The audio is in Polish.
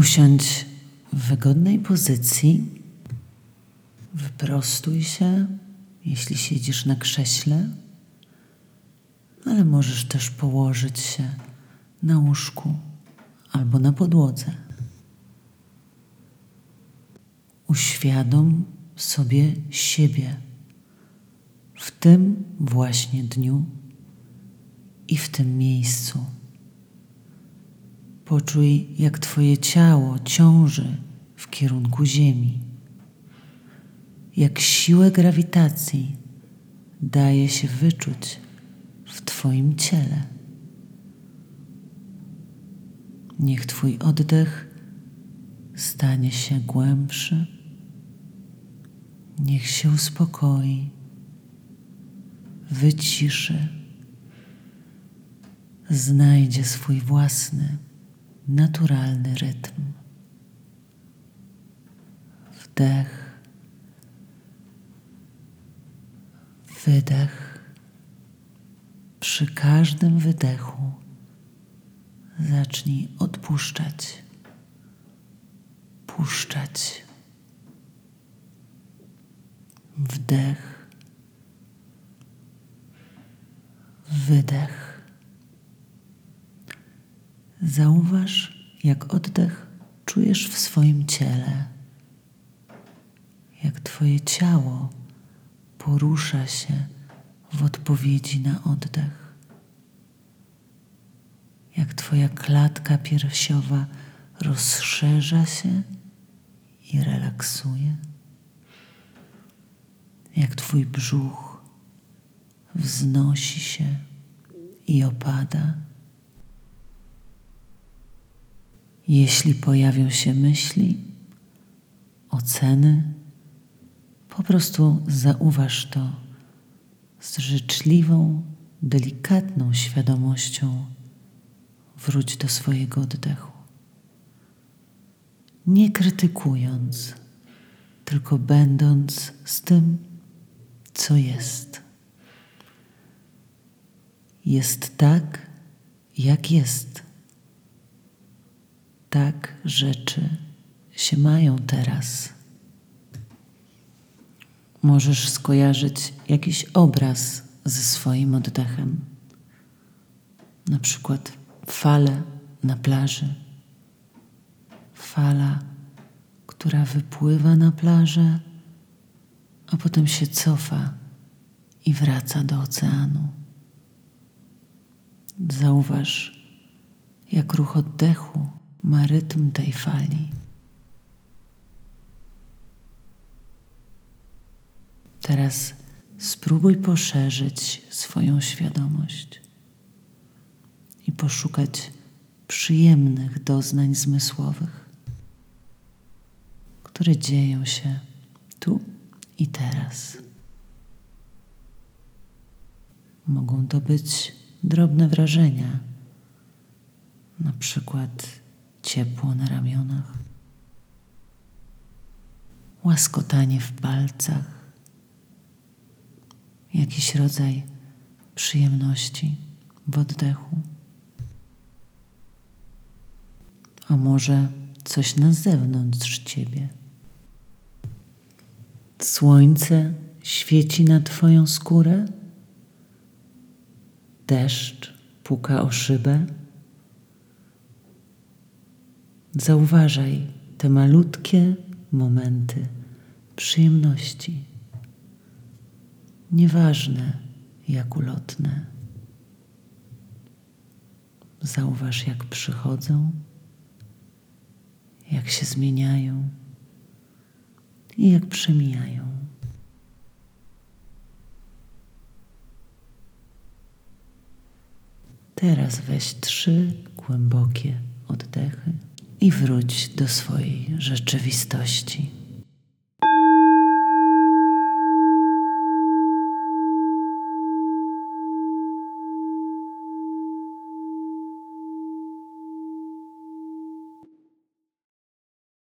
Usiądź w wygodnej pozycji. Wyprostuj się, jeśli siedzisz na krześle, ale możesz też położyć się na łóżku albo na podłodze. Uświadom sobie siebie w tym właśnie dniu i w tym miejscu. Poczuj, jak Twoje ciało ciąży w kierunku Ziemi, jak siłę grawitacji daje się wyczuć w Twoim ciele. Niech Twój oddech stanie się głębszy, niech się uspokoi, wyciszy, znajdzie swój własny naturalny rytm. Wdech, wydech. Przy każdym wydechu zacznij odpuszczać, puszczać. Wdech, wydech. Zauważ, jak oddech czujesz w swoim ciele, jak Twoje ciało porusza się w odpowiedzi na oddech, jak Twoja klatka piersiowa rozszerza się i relaksuje, jak Twój brzuch wznosi się i opada. Jeśli pojawią się myśli, oceny, po prostu zauważ to z życzliwą, delikatną świadomością. Wróć do swojego oddechu. Nie krytykując, tylko będąc z tym, co jest. Jest tak, jak jest tak rzeczy się mają teraz. Możesz skojarzyć jakiś obraz ze swoim oddechem. Na przykład falę na plaży. Fala, która wypływa na plażę, a potem się cofa i wraca do oceanu. Zauważ, jak ruch oddechu ma rytm tej fali. Teraz spróbuj poszerzyć swoją świadomość i poszukać przyjemnych doznań zmysłowych, które dzieją się tu i teraz. Mogą to być drobne wrażenia, na przykład ciepło na ramionach, łaskotanie w palcach, jakiś rodzaj przyjemności w oddechu. A może coś na zewnątrz ciebie. Słońce świeci na Twoją skórę, deszcz puka o szybę. Zauważaj te malutkie momenty przyjemności, nieważne jak ulotne. Zauważ, jak przychodzą, jak się zmieniają i jak przemijają. Teraz weź trzy głębokie oddechy i wróć do swojej rzeczywistości.